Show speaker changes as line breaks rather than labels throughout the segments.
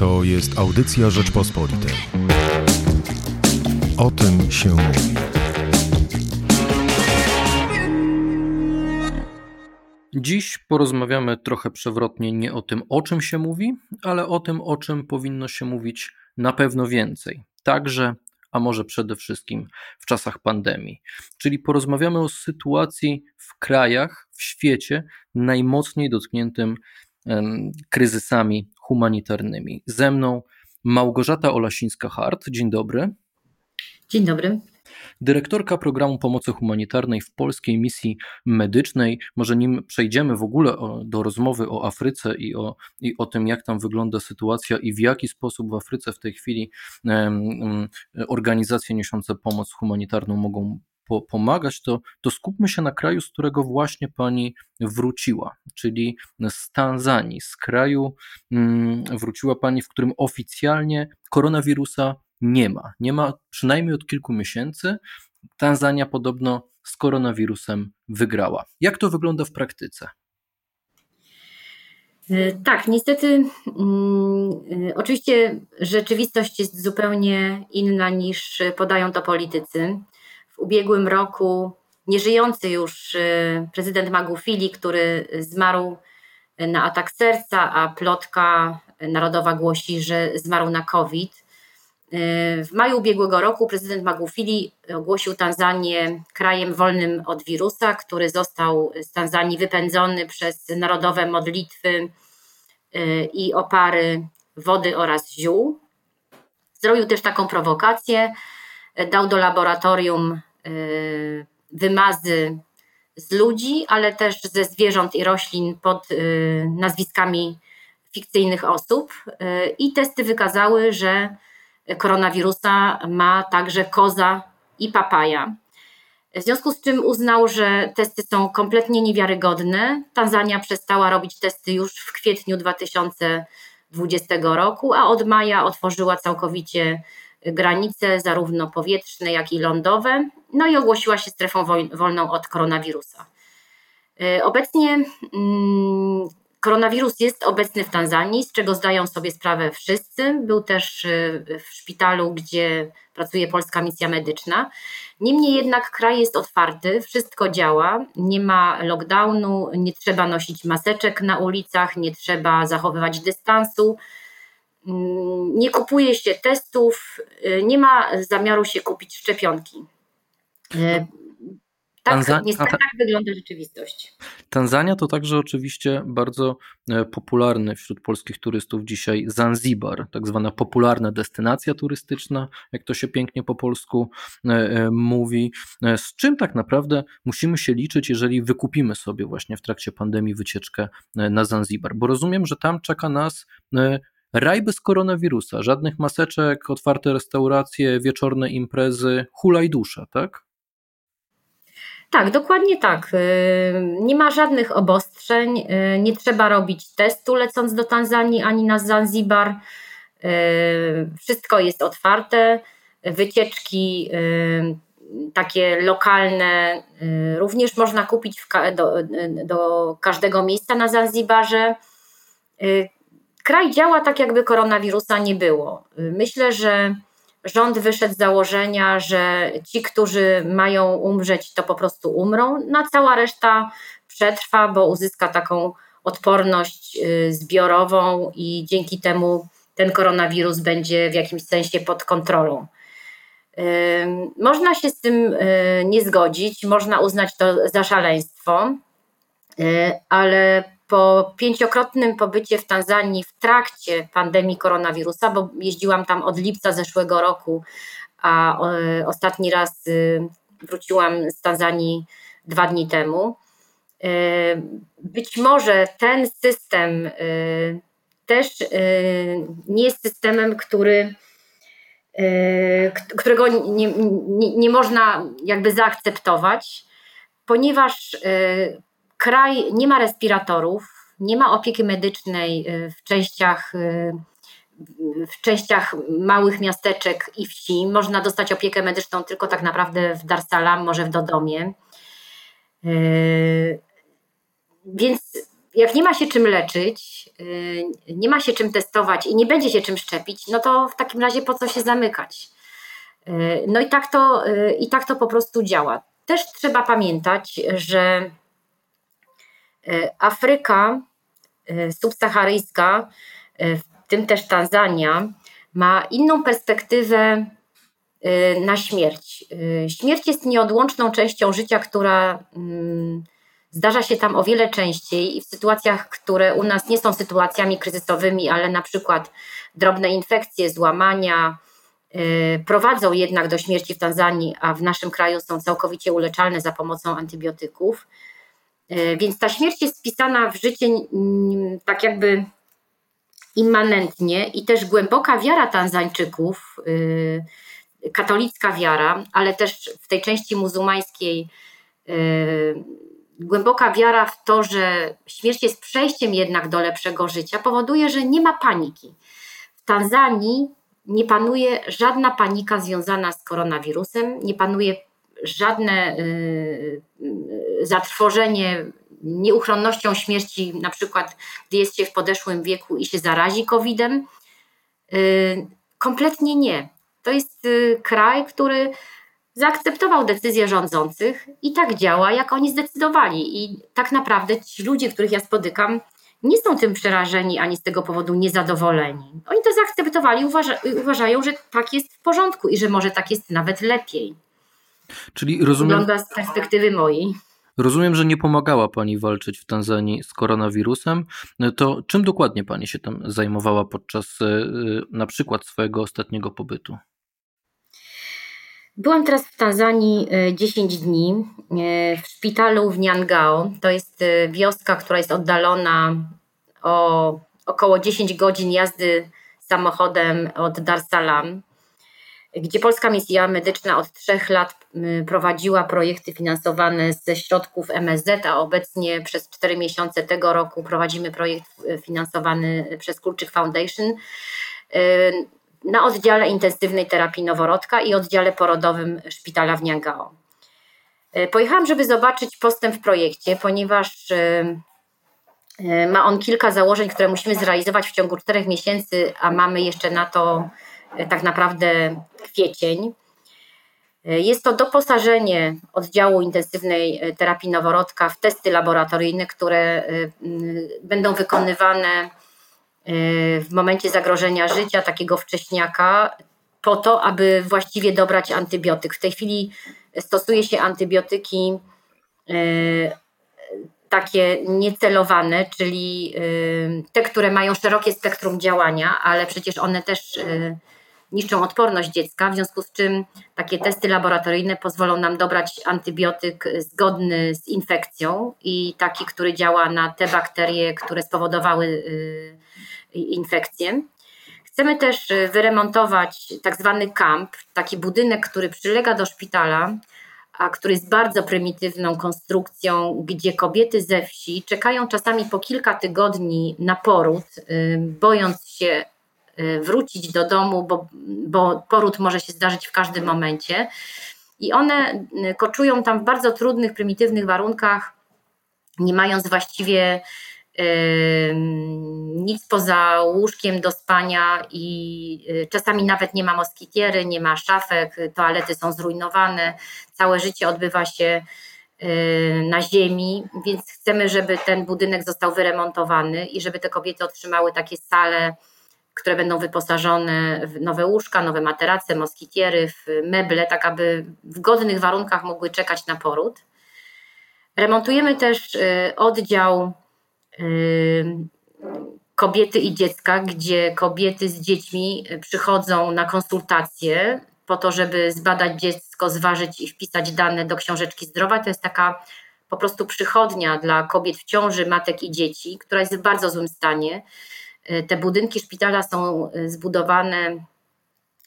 To jest audycja Rzeczpospolitej. O tym się mówi.
Dziś porozmawiamy trochę przewrotnie nie o tym, o czym się mówi, ale o tym, o czym powinno się mówić na pewno więcej. Także, a może przede wszystkim w czasach pandemii. Czyli porozmawiamy o sytuacji w krajach, w świecie najmocniej dotkniętym kryzysami humanitarnymi. Ze mną Małgorzata Olasińska-Hart. Dzień dobry.
Dzień dobry.
Dyrektorka programu pomocy humanitarnej w polskiej misji medycznej. Może nim przejdziemy w ogóle o, do rozmowy o Afryce i o, i o tym, jak tam wygląda sytuacja i w jaki sposób w Afryce w tej chwili um, um, organizacje niosące pomoc humanitarną mogą po, pomagać, to, to skupmy się na kraju, z którego właśnie pani wróciła, czyli z Tanzanii, z kraju mm, wróciła pani, w którym oficjalnie koronawirusa nie ma. Nie ma przynajmniej od kilku miesięcy. Tanzania podobno z koronawirusem wygrała. Jak to wygląda w praktyce?
E, tak, niestety, mm, e, oczywiście rzeczywistość jest zupełnie inna niż podają to politycy. W ubiegłym roku nieżyjący już e, prezydent Magufuli, który zmarł na atak serca, a plotka narodowa głosi, że zmarł na COVID. W maju ubiegłego roku prezydent Magufuli ogłosił Tanzanię krajem wolnym od wirusa, który został z Tanzanii wypędzony przez narodowe modlitwy y, i opary wody oraz ziół. Zrobił też taką prowokację, dał do laboratorium y, wymazy z ludzi, ale też ze zwierząt i roślin pod y, nazwiskami fikcyjnych osób i testy wykazały, że koronawirusa ma także koza i papaja. W związku z czym uznał, że testy są kompletnie niewiarygodne. Tanzania przestała robić testy już w kwietniu 2020 roku, a od maja otworzyła całkowicie granice, zarówno powietrzne, jak i lądowe, no i ogłosiła się strefą wolną od koronawirusa. Obecnie mm, Koronawirus jest obecny w Tanzanii, z czego zdają sobie sprawę wszyscy. Był też y, w szpitalu, gdzie pracuje polska misja medyczna. Niemniej jednak kraj jest otwarty, wszystko działa, nie ma lockdownu, nie trzeba nosić maseczek na ulicach, nie trzeba zachowywać dystansu, nie kupuje się testów, y, nie ma zamiaru się kupić szczepionki. Y, tak, Tanza- niestety tak wygląda rzeczywistość.
Tanzania to także oczywiście bardzo e, popularny wśród polskich turystów dzisiaj Zanzibar, tak zwana popularna destynacja turystyczna, jak to się pięknie po polsku e, e, mówi. Z czym tak naprawdę musimy się liczyć, jeżeli wykupimy sobie właśnie w trakcie pandemii wycieczkę na Zanzibar? Bo rozumiem, że tam czeka nas raj bez koronawirusa, żadnych maseczek, otwarte restauracje, wieczorne imprezy, hulaj dusza, tak?
Tak, dokładnie tak. Y, nie ma żadnych obostrzeń, y, nie trzeba robić testu lecąc do Tanzanii ani na Zanzibar. Y, wszystko jest otwarte. Wycieczki takie lokalne również można kupić do, do każdego miejsca na Zanzibarze. Kraj działa tak, jakby koronawirusa nie było. Myślę, że rząd wyszedł z założenia, że ci, którzy mają umrzeć, to po prostu umrą, no cała reszta przetrwa, bo uzyska taką odporność y, zbiorową i dzięki temu ten koronawirus będzie w jakimś sensie pod kontrolą. Y, można się z tym y, nie zgodzić, można uznać to za szaleństwo, ale po pięciokrotnym pobycie w Tanzanii w trakcie pandemii koronawirusa, bo jeździłam tam od lipca zeszłego roku, a ostatni raz y, wróciłam z Tanzanii dwa dni temu. Y, być może ten system y, też nie jest systemem, który, którego nie, nie, nie można jakby zaakceptować, ponieważ kraj nie ma respiratorów, nie ma opieki medycznej y, w częściach, y, w częściach małych miasteczek i wsi. Można dostać opiekę medyczną tylko tak naprawdę w Dar Salam, może w Dodomie. Y, więc jak nie ma się czym leczyć, nie ma się czym testować i nie będzie się czym szczepić, no to w takim razie po co się zamykać? No i tak to, i tak to po prostu działa. Też trzeba pamiętać, że Afryka subsaharyjska, w tym też Tanzania, ma inną perspektywę na śmierć. Śmierć jest nieodłączną częścią życia, która mm, zdarza się tam o wiele częściej i w sytuacjach, które u nas nie są sytuacjami kryzysowymi, ale na przykład drobne infekcje, złamania, prowadzą jednak do śmierci w Tanzanii, a w naszym kraju są całkowicie uleczalne za pomocą antybiotyków. Więc ta śmierć jest wpisana w życie tak jakby immanentnie i też głęboka wiara Tanzańczyków, y, katolicka wiara, ale też w tej części muzułmańskiej y, głęboka wiara w to, że śmierć jest przejściem jednak do lepszego życia, powoduje, że nie ma paniki. W Tanzanii nie panuje żadna panika związana z koronawirusem, nie panuje żadne y, zatrwożenie nieuchronnością śmierci, na przykład gdy jest się w podeszłym wieku i się zarazi COVID-em? Y, kompletnie nie. To jest y, kraj, który zaakceptował decyzje rządzących i tak działa, jak oni zdecydowali. I tak naprawdę ci ludzie, których ja spotykam, nie są tym przerażeni ani z tego powodu niezadowoleni. Oni to zaakceptowali, uważa, uważają, że tak jest w porządku i że może tak jest nawet lepiej.
Czyli rozumiem.
Wygląda z perspektywy mojej.
Rozumiem, że nie pomagała Pani walczyć w Tanzanii z koronawirusem. To czym dokładnie Pani się tam zajmowała podczas e, na przykład swojego ostatniego pobytu?
Byłam teraz w Tanzanii 10 e, dni e, w szpitalu w Nyangao. To jest wioska, która jest oddalona o około 10 godzin jazdy samochodem od Dar Salam gdzie Polska Misja Medyczna od trzech lat prowadziła projekty finansowane ze środków MSZ, a obecnie przez cztery miesiące tego roku prowadzimy projekt y, finansowany przez Kulczyk Foundation y, na oddziale intensywnej terapii noworodka i oddziale porodowym szpitala w Niangao. Pojechałam, żeby zobaczyć postęp w projekcie, ponieważ ma on kilka założeń, które musimy zrealizować w ciągu czterech miesięcy, a mamy jeszcze na to tak naprawdę kwiecień. Jest to doposażenie oddziału intensywnej terapii noworodka w testy laboratoryjne, które y, będą wykonywane y, w momencie zagrożenia życia takiego wcześniaka, po to, aby właściwie dobrać antybiotyk. W tej chwili stosuje się antybiotyki takie niecelowane, czyli te, które mają szerokie spektrum działania, ale przecież one też niszczą odporność dziecka, w związku z czym takie testy laboratoryjne pozwolą nam dobrać antybiotyk zgodny z infekcją i taki, który działa na te bakterie, które spowodowały y, infekcję. Chcemy też y, wyremontować tak zwany kamp, taki budynek, który przylega do szpitala, a który jest bardzo prymitywną konstrukcją, gdzie kobiety ze wsi czekają czasami po kilka tygodni na poród, y, bojąc się wrócić do domu, bo, bo poród może się zdarzyć w każdym momencie. I one y, koczują tam w bardzo trudnych, prymitywnych warunkach, nie mając właściwie yy, nic poza łóżkiem do spania i czasami nawet nie ma moskitiery, nie ma szafek, toalety są zrujnowane, całe życie odbywa się na ziemi, więc chcemy, żeby ten budynek został wyremontowany i żeby te kobiety otrzymały takie sale które będą wyposażone w nowe łóżka, nowe materace, moskitiery, w meble, tak aby w godnych warunkach mogły czekać na poród. Remontujemy też y, oddział y, kobiety i dziecka, gdzie kobiety z dziećmi przychodzą na konsultacje po to, żeby zbadać dziecko, zważyć i wpisać dane do książeczki zdrowa. To jest taka po prostu przychodnia dla kobiet w ciąży, matek i dzieci, która jest w bardzo złym stanie. E, te budynki szpitala są e, zbudowane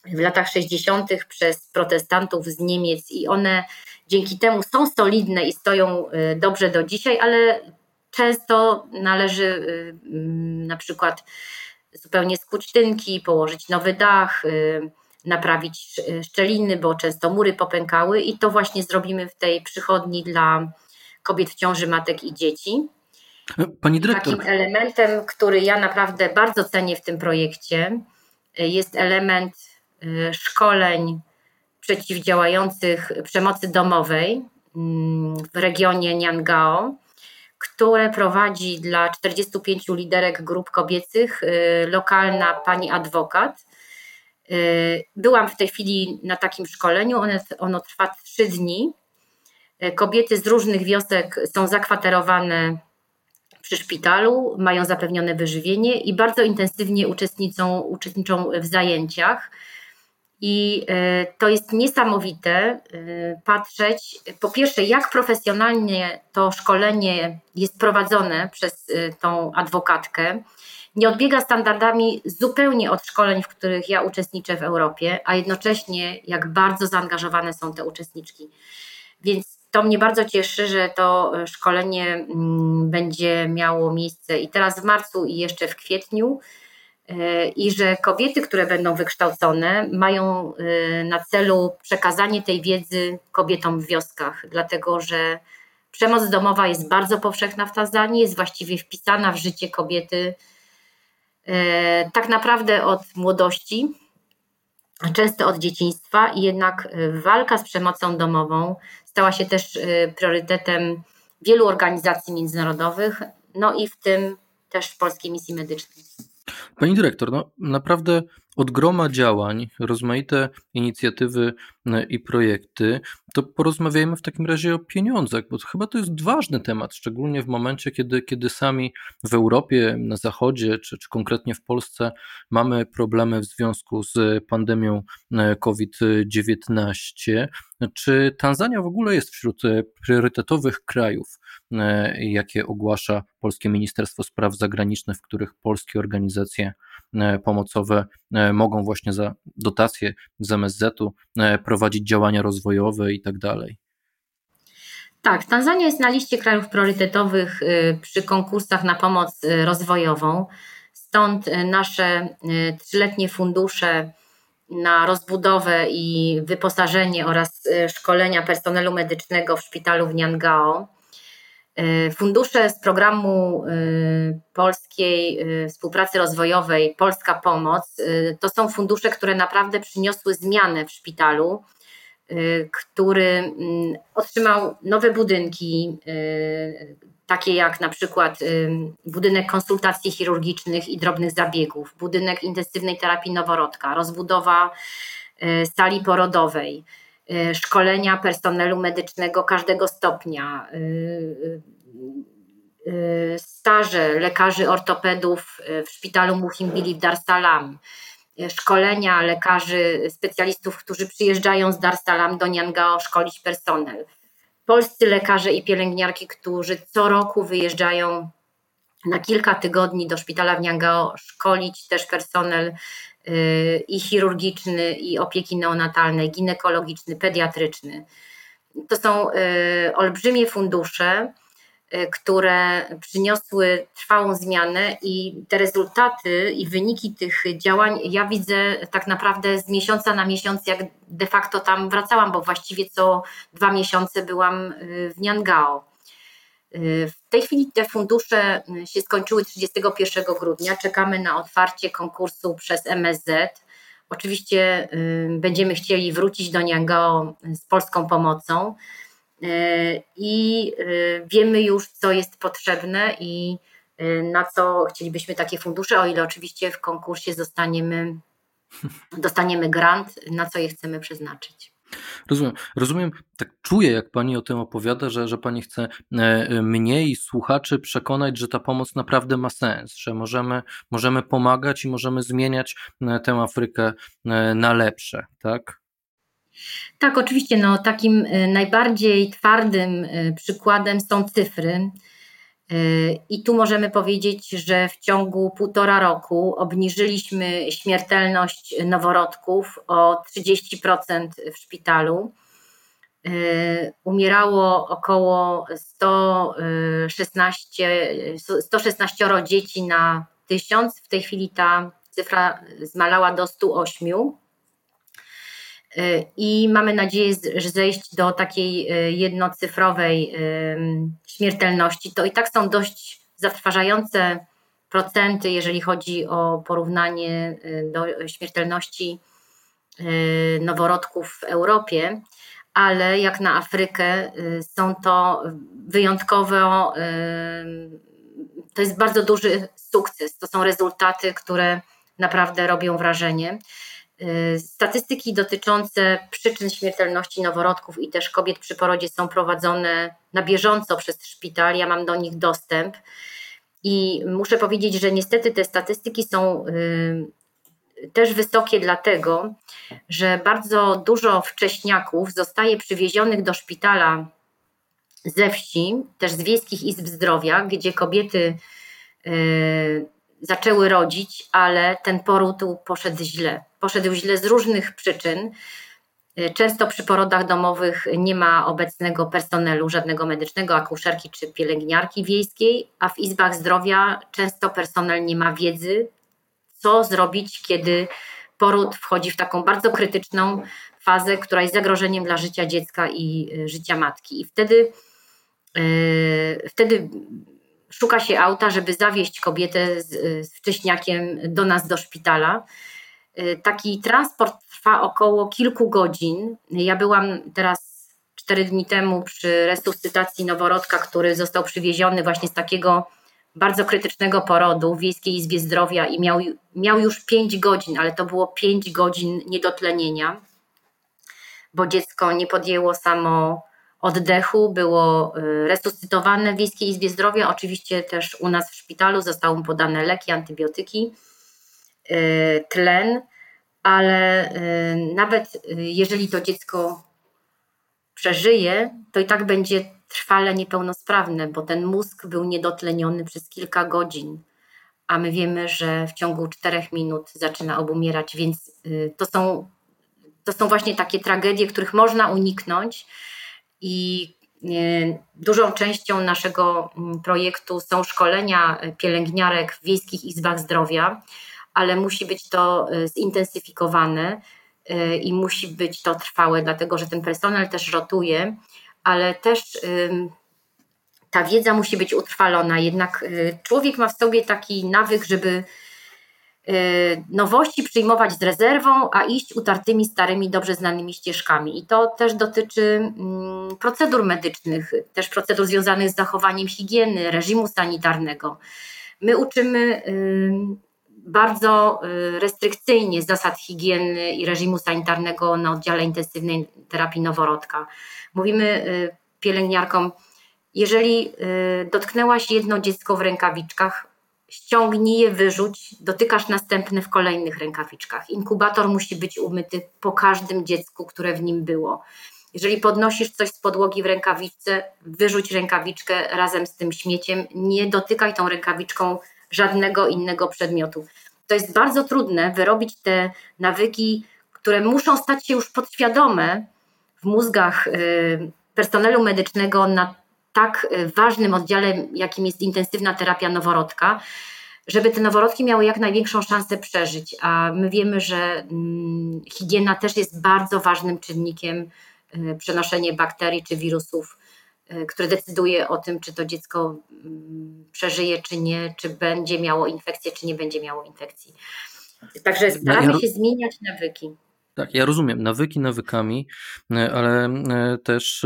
w latach 60. przez protestantów z Niemiec i one dzięki temu są solidne i stoją e, dobrze do dzisiaj, ale często należy na przykład zupełnie skuć tynki, położyć nowy dach, naprawić szczeliny, bo często mury popękały i to właśnie zrobimy w tej przychodni dla kobiet w ciąży, matek i dzieci.
Pani dyrektor.
Takim elementem, który ja naprawdę bardzo cenię w tym projekcie, jest element szkoleń przeciwdziałających przemocy domowej mm, w regionie Niangao, które prowadzi dla 45 liderek grup kobiecych y, lokalna pani adwokat. Y, byłam w tej chwili na takim szkoleniu, ono, ono trwa trzy dni. Y, kobiety z różnych wiosek są zakwaterowane przy szpitalu, mają zapewnione wyżywienie i bardzo intensywnie uczestniczą, uczestniczą w zajęciach. I e, to jest niesamowite e, patrzeć, po pierwsze, jak profesjonalnie to szkolenie jest prowadzone przez e, tą adwokatkę. Nie odbiega standardami zupełnie od szkoleń, w których ja uczestniczę w Europie, a jednocześnie jak bardzo zaangażowane są te uczestniczki. Więc to mnie bardzo cieszy, że to szkolenie mm, będzie miało miejsce i teraz w marcu, i jeszcze w kwietniu. E, i że kobiety, które będą wykształcone, mają e, na celu przekazanie tej wiedzy kobietom w wioskach, dlatego że przemoc domowa jest bardzo powszechna w Tanzanii, jest właściwie wpisana w życie kobiety e, tak naprawdę od młodości, często od dzieciństwa, i jednak walka z przemocą domową stała się też priorytetem wielu organizacji międzynarodowych, no i w tym też Polskiej Misji Medycznej.
Pani dyrektor, no naprawdę od groma działań, rozmaite inicjatywy i projekty, to porozmawiajmy w takim razie o pieniądzach, bo chyba to jest ważny temat, szczególnie w momencie, kiedy, kiedy sami w Europie, na Zachodzie, czy, czy konkretnie w Polsce mamy problemy w związku z pandemią e, COVID-19. Czy Tanzania w ogóle jest wśród e, priorytetowych krajów, jakie ogłasza Polskie Ministerstwo Spraw Zagranicznych, w których polskie organizacje pomocowe mogą właśnie za dotacje z MSZ-u e, prowadzić działania rozwojowe i tak dalej.
Tak, Tanzania jest na liście krajów priorytetowych y, przy konkursach na pomoc y, rozwojową. Stąd y, nasze trzyletnie fundusze na rozbudowę i wyposażenie oraz szkolenia personelu medycznego w szpitalu w Niangao E, fundusze z programu e, Polskiej e, Współpracy Rozwojowej Polska Pomoc to są fundusze, które naprawdę przyniosły zmianę w szpitalu, który mm, otrzymał nowe budynki, takie jak na przykład budynek konsultacji chirurgicznych i drobnych zabiegów, budynek intensywnej terapii noworodka, rozbudowa sali porodowej szkolenia personelu medycznego każdego stopnia, y, y, staże lekarzy ortopedów w szpitalu Muhimbili w Dar Salam, szkolenia lekarzy specjalistów, którzy przyjeżdżają z Dar Salam do Niangao szkolić personel. Polscy lekarze i pielęgniarki, którzy co roku wyjeżdżają na kilka tygodni do szpitala w Niangao szkolić też personel i chirurgiczny, i opieki neonatalnej, ginekologiczny, pediatryczny. To są y, olbrzymie fundusze, y, które przyniosły trwałą zmianę i te rezultaty i wyniki tych działań ja widzę tak naprawdę z miesiąca na miesiąc, jak de facto tam wracałam, bo właściwie co dwa miesiące byłam y, w Niangao. W tej chwili te fundusze się skończyły 31 grudnia. Czekamy na otwarcie konkursu przez MSZ. Oczywiście y, będziemy chcieli wrócić do niego z polską pomocą y, i y, wiemy już, co jest potrzebne i na co chcielibyśmy takie fundusze, o ile oczywiście w konkursie zostaniemy, dostaniemy grant, na co je chcemy przeznaczyć.
Rozumiem. Rozumiem, tak czuję, jak pani o tym opowiada, że, że pani chce e, mnie i słuchaczy przekonać, że ta pomoc naprawdę ma sens, że możemy, możemy pomagać i możemy zmieniać e, tę Afrykę e, na lepsze, tak?
Tak, oczywiście. No, takim najbardziej twardym przykładem są cyfry. I tu możemy powiedzieć, że w ciągu półtora roku obniżyliśmy śmiertelność noworodków o 30% w szpitalu. Umierało około 116, 116 dzieci na tysiąc. W tej chwili ta cyfra zmalała do 108 i mamy nadzieję, że zejść do takiej e, jednocyfrowej śmiertelności. To i tak są dość zatrważające procenty, jeżeli chodzi o porównanie do śmiertelności noworodków w Europie, ale jak na Afrykę są to wyjątkowo, to jest bardzo duży sukces. To są rezultaty, które naprawdę robią wrażenie. Y, statystyki dotyczące przyczyn śmiertelności noworodków i też kobiet przy porodzie są prowadzone na bieżąco przez szpital. Ja mam do nich dostęp i muszę powiedzieć, że niestety te statystyki są y, też wysokie, dlatego że bardzo dużo wcześniaków zostaje przywiezionych do szpitala ze wsi, też z wiejskich izb zdrowia, gdzie kobiety y, zaczęły rodzić, ale ten poród poszedł źle. Poszedł źle z różnych przyczyn. Często przy porodach domowych nie ma obecnego personelu, żadnego medycznego, akuszerki czy pielęgniarki wiejskiej, a w izbach zdrowia często personel nie ma wiedzy, co zrobić, kiedy poród wchodzi w taką bardzo krytyczną fazę, która jest zagrożeniem dla życia dziecka i y, życia matki. I wtedy, yy, wtedy szuka się auta, żeby zawieźć kobietę z, z wcześniakiem do nas do szpitala. Y, taki transport trwa około kilku godzin. Ja byłam teraz cztery dni temu przy resuscytacji noworodka, który został przywieziony właśnie z takiego bardzo krytycznego porodu w Wiejskiej Izbie Zdrowia i miał, miał już pięć godzin, ale to było pięć godzin niedotlenienia, bo dziecko nie podjęło samo oddechu, było y, resuscytowane w Wiejskiej Izbie Zdrowia. Oczywiście też u nas w szpitalu zostały mu podane leki, antybiotyki, tlen, ale y, nawet jeżeli to dziecko przeżyje, to i tak będzie trwale niepełnosprawne, bo ten mózg był niedotleniony przez kilka godzin, a my wiemy, że w ciągu czterech minut zaczyna obumierać, więc to są, to są właśnie takie tragedie, których można uniknąć. I dużą częścią naszego mm, projektu są szkolenia pielęgniarek w wiejskich izbach zdrowia, ale musi być to e, zintensyfikowane e, i musi być to trwałe, dlatego że ten personel też rotuje, ale też ta wiedza musi być utrwalona. Jednak człowiek ma w sobie taki nawyk, żeby Y, nowości przyjmować z rezerwą, a iść utartymi, starymi, dobrze znanymi ścieżkami. I to też dotyczy mm, procedur medycznych, też procedur związanych z zachowaniem higieny, reżimu sanitarnego. My uczymy y, bardzo y, restrykcyjnie zasad higieny i reżimu sanitarnego na oddziale intensywnej terapii noworodka. Mówimy pielęgniarkom, jeżeli dotknęłaś jedno dziecko w rękawiczkach, ściągnij je, wyrzuć, dotykasz następne w kolejnych rękawiczkach. Inkubator musi być umyty po każdym dziecku, które w nim było. Jeżeli podnosisz coś z podłogi w rękawiczce, wyrzuć rękawiczkę razem z tym śmieciem, nie dotykaj tą rękawiczką żadnego innego przedmiotu. To jest bardzo trudne wyrobić te nawyki, które muszą stać się już podświadome w mózgach y, personelu medycznego na tak y, ważnym oddziale, jakim jest intensywna terapia noworodka, żeby te noworodki miały jak największą szansę przeżyć. A my wiemy, że mm, higiena też jest bardzo ważnym czynnikiem y, przenoszenia bakterii czy wirusów, który decyduje o tym, czy to dziecko mm, przeżyje, czy nie, czy będzie miało infekcję, czy nie będzie miało infekcji. Także staramy się zmieniać nawyki.
Tak, ja rozumiem, nawyki nawykami, e, ale e, też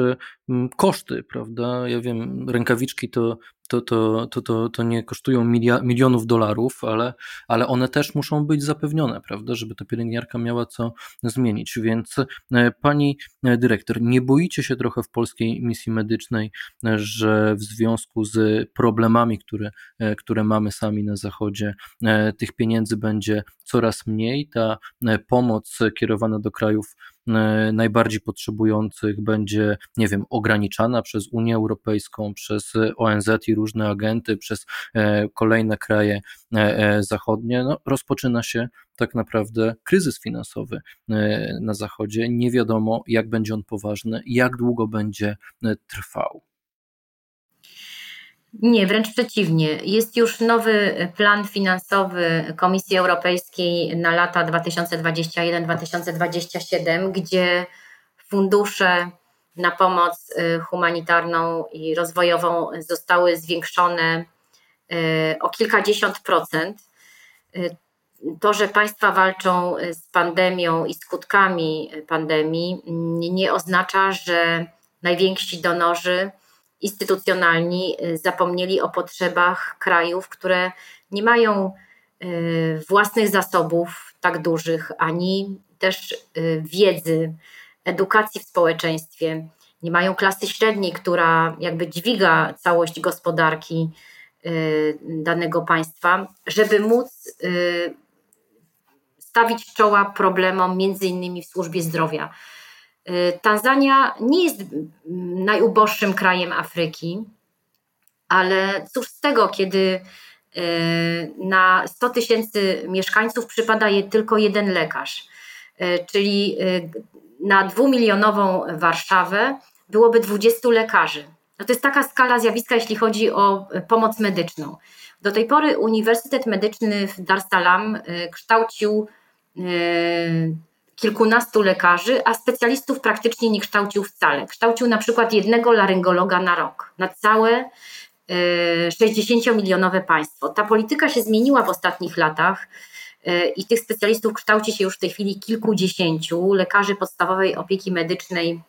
koszty, prawda? Ja wiem, rękawiczki to to, to, to, to, to nie kosztują milionów dolarów, ale, ale one też muszą być zapewnione, prawda, żeby ta pielęgniarka miała co zmienić. Więc e, pani dyrektor, nie boicie się trochę w polskiej misji medycznej, że w związku z problemami, które, e, które mamy sami na Zachodzie, e, tych pieniędzy będzie coraz mniej, ta pomoc kierowana do krajów E, najbardziej potrzebujących będzie, nie wiem, ograniczana przez Unię Europejską, przez ONZ i różne agenty, przez e, kolejne kraje e, zachodnie, no, rozpoczyna się tak naprawdę kryzys finansowy na Zachodzie. Nie wiadomo, jak będzie on poważny, jak długo będzie trwał.
Nie, wręcz przeciwnie. Jest już nowy plan finansowy Komisji Europejskiej na lata 2021-2027, gdzie fundusze na pomoc y, humanitarną i rozwojową zostały zwiększone o kilkadziesiąt procent. To, że państwa walczą z pandemią i skutkami pandemii, nie oznacza, że najwięksi donorzy instytucjonalni zapomnieli o potrzebach krajów, które nie mają własnych zasobów tak dużych, ani też wiedzy, edukacji w społeczeństwie, nie mają klasy średniej, która jakby dźwiga całość gospodarki y, danego państwa, żeby móc y, stawić czoła problemom, między innymi w służbie zdrowia. Y, Tanzania nie jest najuboższym krajem Afryki, ale cóż z tego, kiedy na 100 tysięcy mieszkańców przypada je tylko jeden lekarz. Czyli na dwumilionową Warszawę byłoby 20 lekarzy. No to jest taka skala zjawiska, jeśli chodzi o pomoc medyczną. Do tej pory Uniwersytet Medyczny w Dar es Salaam kształcił kilkunastu lekarzy, a specjalistów praktycznie nie kształcił wcale. Kształcił na przykład jednego laryngologa na rok, na całe 60-milionowe państwo. Ta polityka się zmieniła w ostatnich latach. I tych specjalistów kształci się już w tej chwili kilkudziesięciu. Lekarzy podstawowej opieki medycznej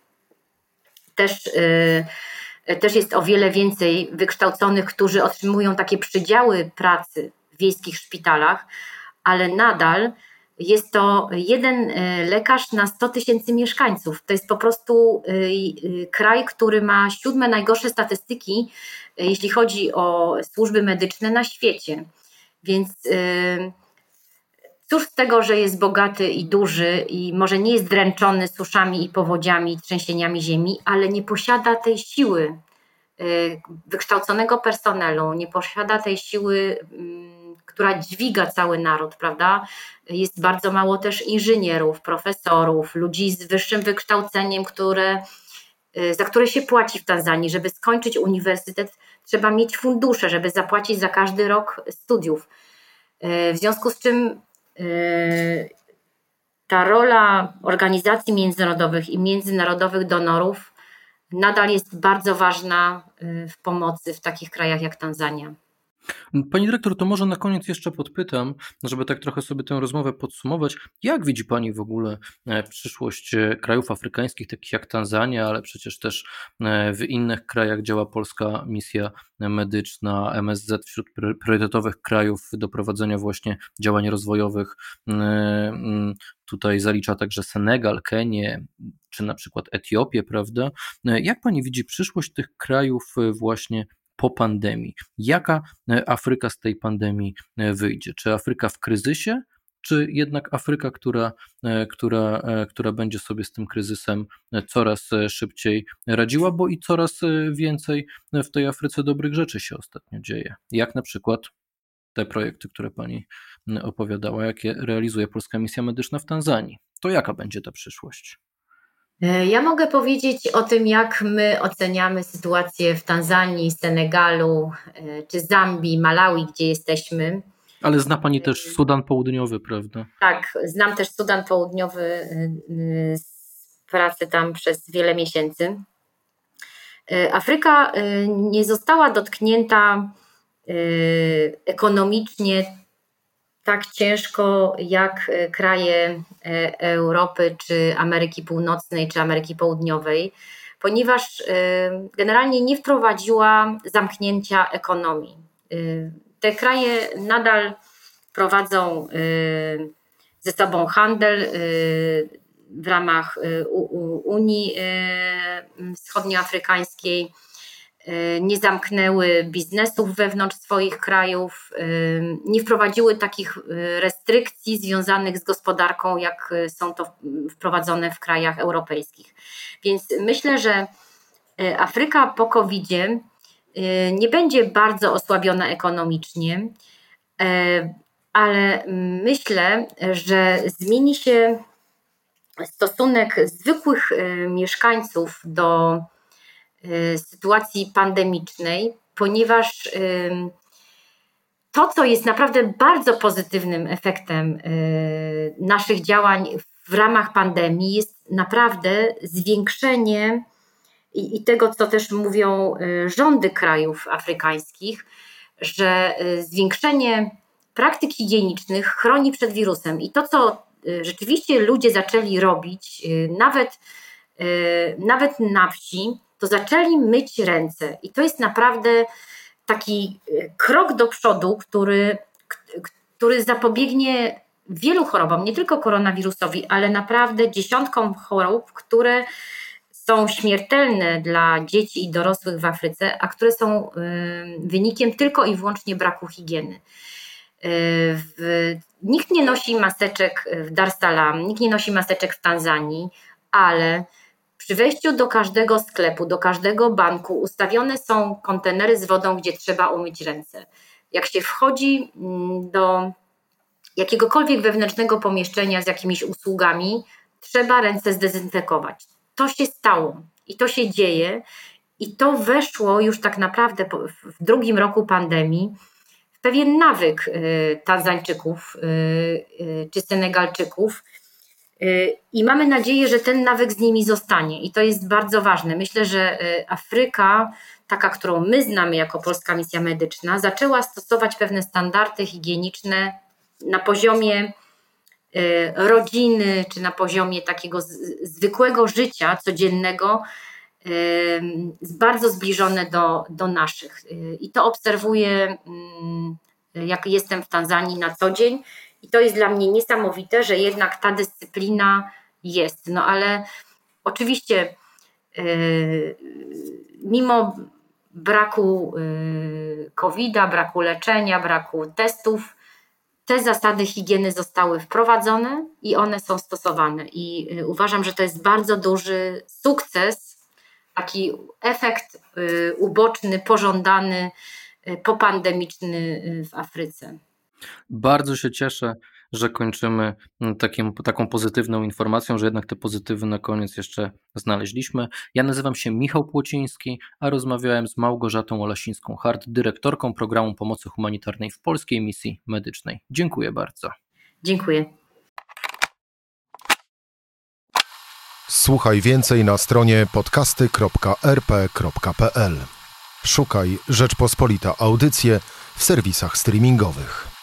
też, y, też jest o wiele więcej wykształconych, którzy otrzymują takie przydziały pracy w wiejskich szpitalach, ale nadal jest to jeden y, lekarz na 100 tysięcy mieszkańców. To jest po prostu y, kraj, który ma siódme najgorsze statystyki, jeśli chodzi o służby medyczne na świecie. Więc Cóż z tego, że jest bogaty i duży i może nie jest dręczony suszami i powodziami i trzęsieniami ziemi, ale nie posiada tej siły wykształconego personelu, nie posiada tej siły, mm, która dźwiga cały naród, prawda? Jest bardzo mało też inżynierów, profesorów, ludzi z wyższym wykształceniem, które, y, za które się płaci w Tanzanii. Żeby skończyć uniwersytet, trzeba mieć fundusze, żeby zapłacić za każdy rok studiów. Y, w związku z czym ta rola organizacji międzynarodowych i międzynarodowych donorów nadal jest bardzo ważna y, w pomocy w takich krajach jak Tanzania.
Pani dyrektor, to może na koniec jeszcze podpytam, żeby tak trochę sobie tę rozmowę podsumować. Jak widzi Pani w ogóle e, przyszłość e, krajów afrykańskich, takich jak Tanzania, ale przecież też e, w innych krajach działa polska misja medyczna, MSZ wśród priorytetowych krajów do prowadzenia właśnie działań rozwojowych. Tutaj zalicza także Senegal, Kenię, czy na przykład Etiopię, prawda? Jak Pani widzi przyszłość tych krajów właśnie po pandemii. Jaka e, Afryka z tej pandemii e, wyjdzie? Czy Afryka w kryzysie, czy jednak Afryka, która, e, która, która będzie sobie z tym kryzysem coraz szybciej radziła, bo i coraz więcej w tej Afryce dobrych rzeczy się ostatnio dzieje. Jak na przykład te projekty, które pani opowiadała, jakie realizuje Polska Misja Medyczna w Tanzanii. To jaka będzie ta przyszłość?
E, ja mogę powiedzieć o tym, jak my oceniamy sytuację w Tanzanii, Senegalu, e, czy Zambii, Malawi, gdzie jesteśmy.
Ale zna Pani też Sudan Południowy, prawda?
Tak, znam też Sudan Południowy z e, pracy tam przez wiele miesięcy. Afryka nie została dotknięta ekonomicznie tak ciężko jak e, kraje e, Europy, czy Ameryki Północnej, czy Ameryki Południowej, ponieważ e, generalnie nie wprowadziła zamknięcia ekonomii. Te kraje nadal prowadzą ze sobą handel w ramach Unii Wschodnioafrykańskiej nie zamknęły biznesów wewnątrz swoich krajów, y, nie wprowadziły takich y, restrykcji związanych z gospodarką, jak są to wprowadzone w krajach europejskich. Więc myślę, że Afryka po covid nie będzie bardzo osłabiona ekonomicznie, ale myślę, że zmieni się stosunek zwykłych mieszkańców do Y, sytuacji pandemicznej, ponieważ y, to, co jest naprawdę bardzo pozytywnym efektem y, naszych działań w ramach pandemii, jest naprawdę zwiększenie i, tego, co też mówią rządy krajów afrykańskich, że zwiększenie praktyk higienicznych chroni przed wirusem. I to, co rzeczywiście ludzie zaczęli robić, nawet, nawet na wsi, to zaczęli myć ręce. I to jest naprawdę taki krok do przodu, który, który zapobiegnie wielu chorobom, nie tylko koronawirusowi, ale naprawdę dziesiątkom chorób, które są śmiertelne dla dzieci i dorosłych w Afryce, a które są wynikiem tylko i wyłącznie braku higieny. Nikt nie nosi maseczek w Dar es Salaam, nikt nie nosi maseczek w Tanzanii, ale przy wejściu do każdego sklepu, do każdego banku ustawione są kontenery z wodą, gdzie trzeba umyć ręce. Jak się wchodzi mm, do jakiegokolwiek wewnętrznego pomieszczenia z jakimiś usługami, trzeba ręce zdezynfekować. To się stało i to się dzieje, i to weszło już tak naprawdę w drugim roku pandemii w pewien nawyk y, Tanzańczyków y, y, czy Senegalczyków. I mamy nadzieję, że ten nawyk z nimi zostanie, i to jest bardzo ważne. Myślę, że Afryka, taka, którą my znamy jako Polska Misja Medyczna, zaczęła stosować pewne standardy higieniczne na poziomie y, rodziny, czy na poziomie takiego zwykłego życia codziennego, y, bardzo zbliżone do, do naszych. Y, I to obserwuję, mm, jak jestem w Tanzanii na co dzień. I to jest dla mnie niesamowite, że jednak ta dyscyplina jest. No ale oczywiście, mimo braku COVID-a, braku leczenia, braku testów, te zasady higieny zostały wprowadzone i one są stosowane. I y, uważam, że to jest bardzo duży sukces, taki efekt y, uboczny, pożądany, y, popandemiczny w Afryce.
Bardzo się cieszę, że kończymy mm, takim, taką pozytywną informacją, że jednak te pozytywy na koniec jeszcze znaleźliśmy. Ja nazywam się Michał Płociński, a rozmawiałem z Małgorzatą Olasińską-Hart, dyrektorką programu pomocy humanitarnej w Polskiej Misji Medycznej. Dziękuję bardzo.
Dziękuję.
Słuchaj więcej na stronie podcasty.rp.pl. Szukaj Rzeczpospolita Audycje w serwisach streamingowych.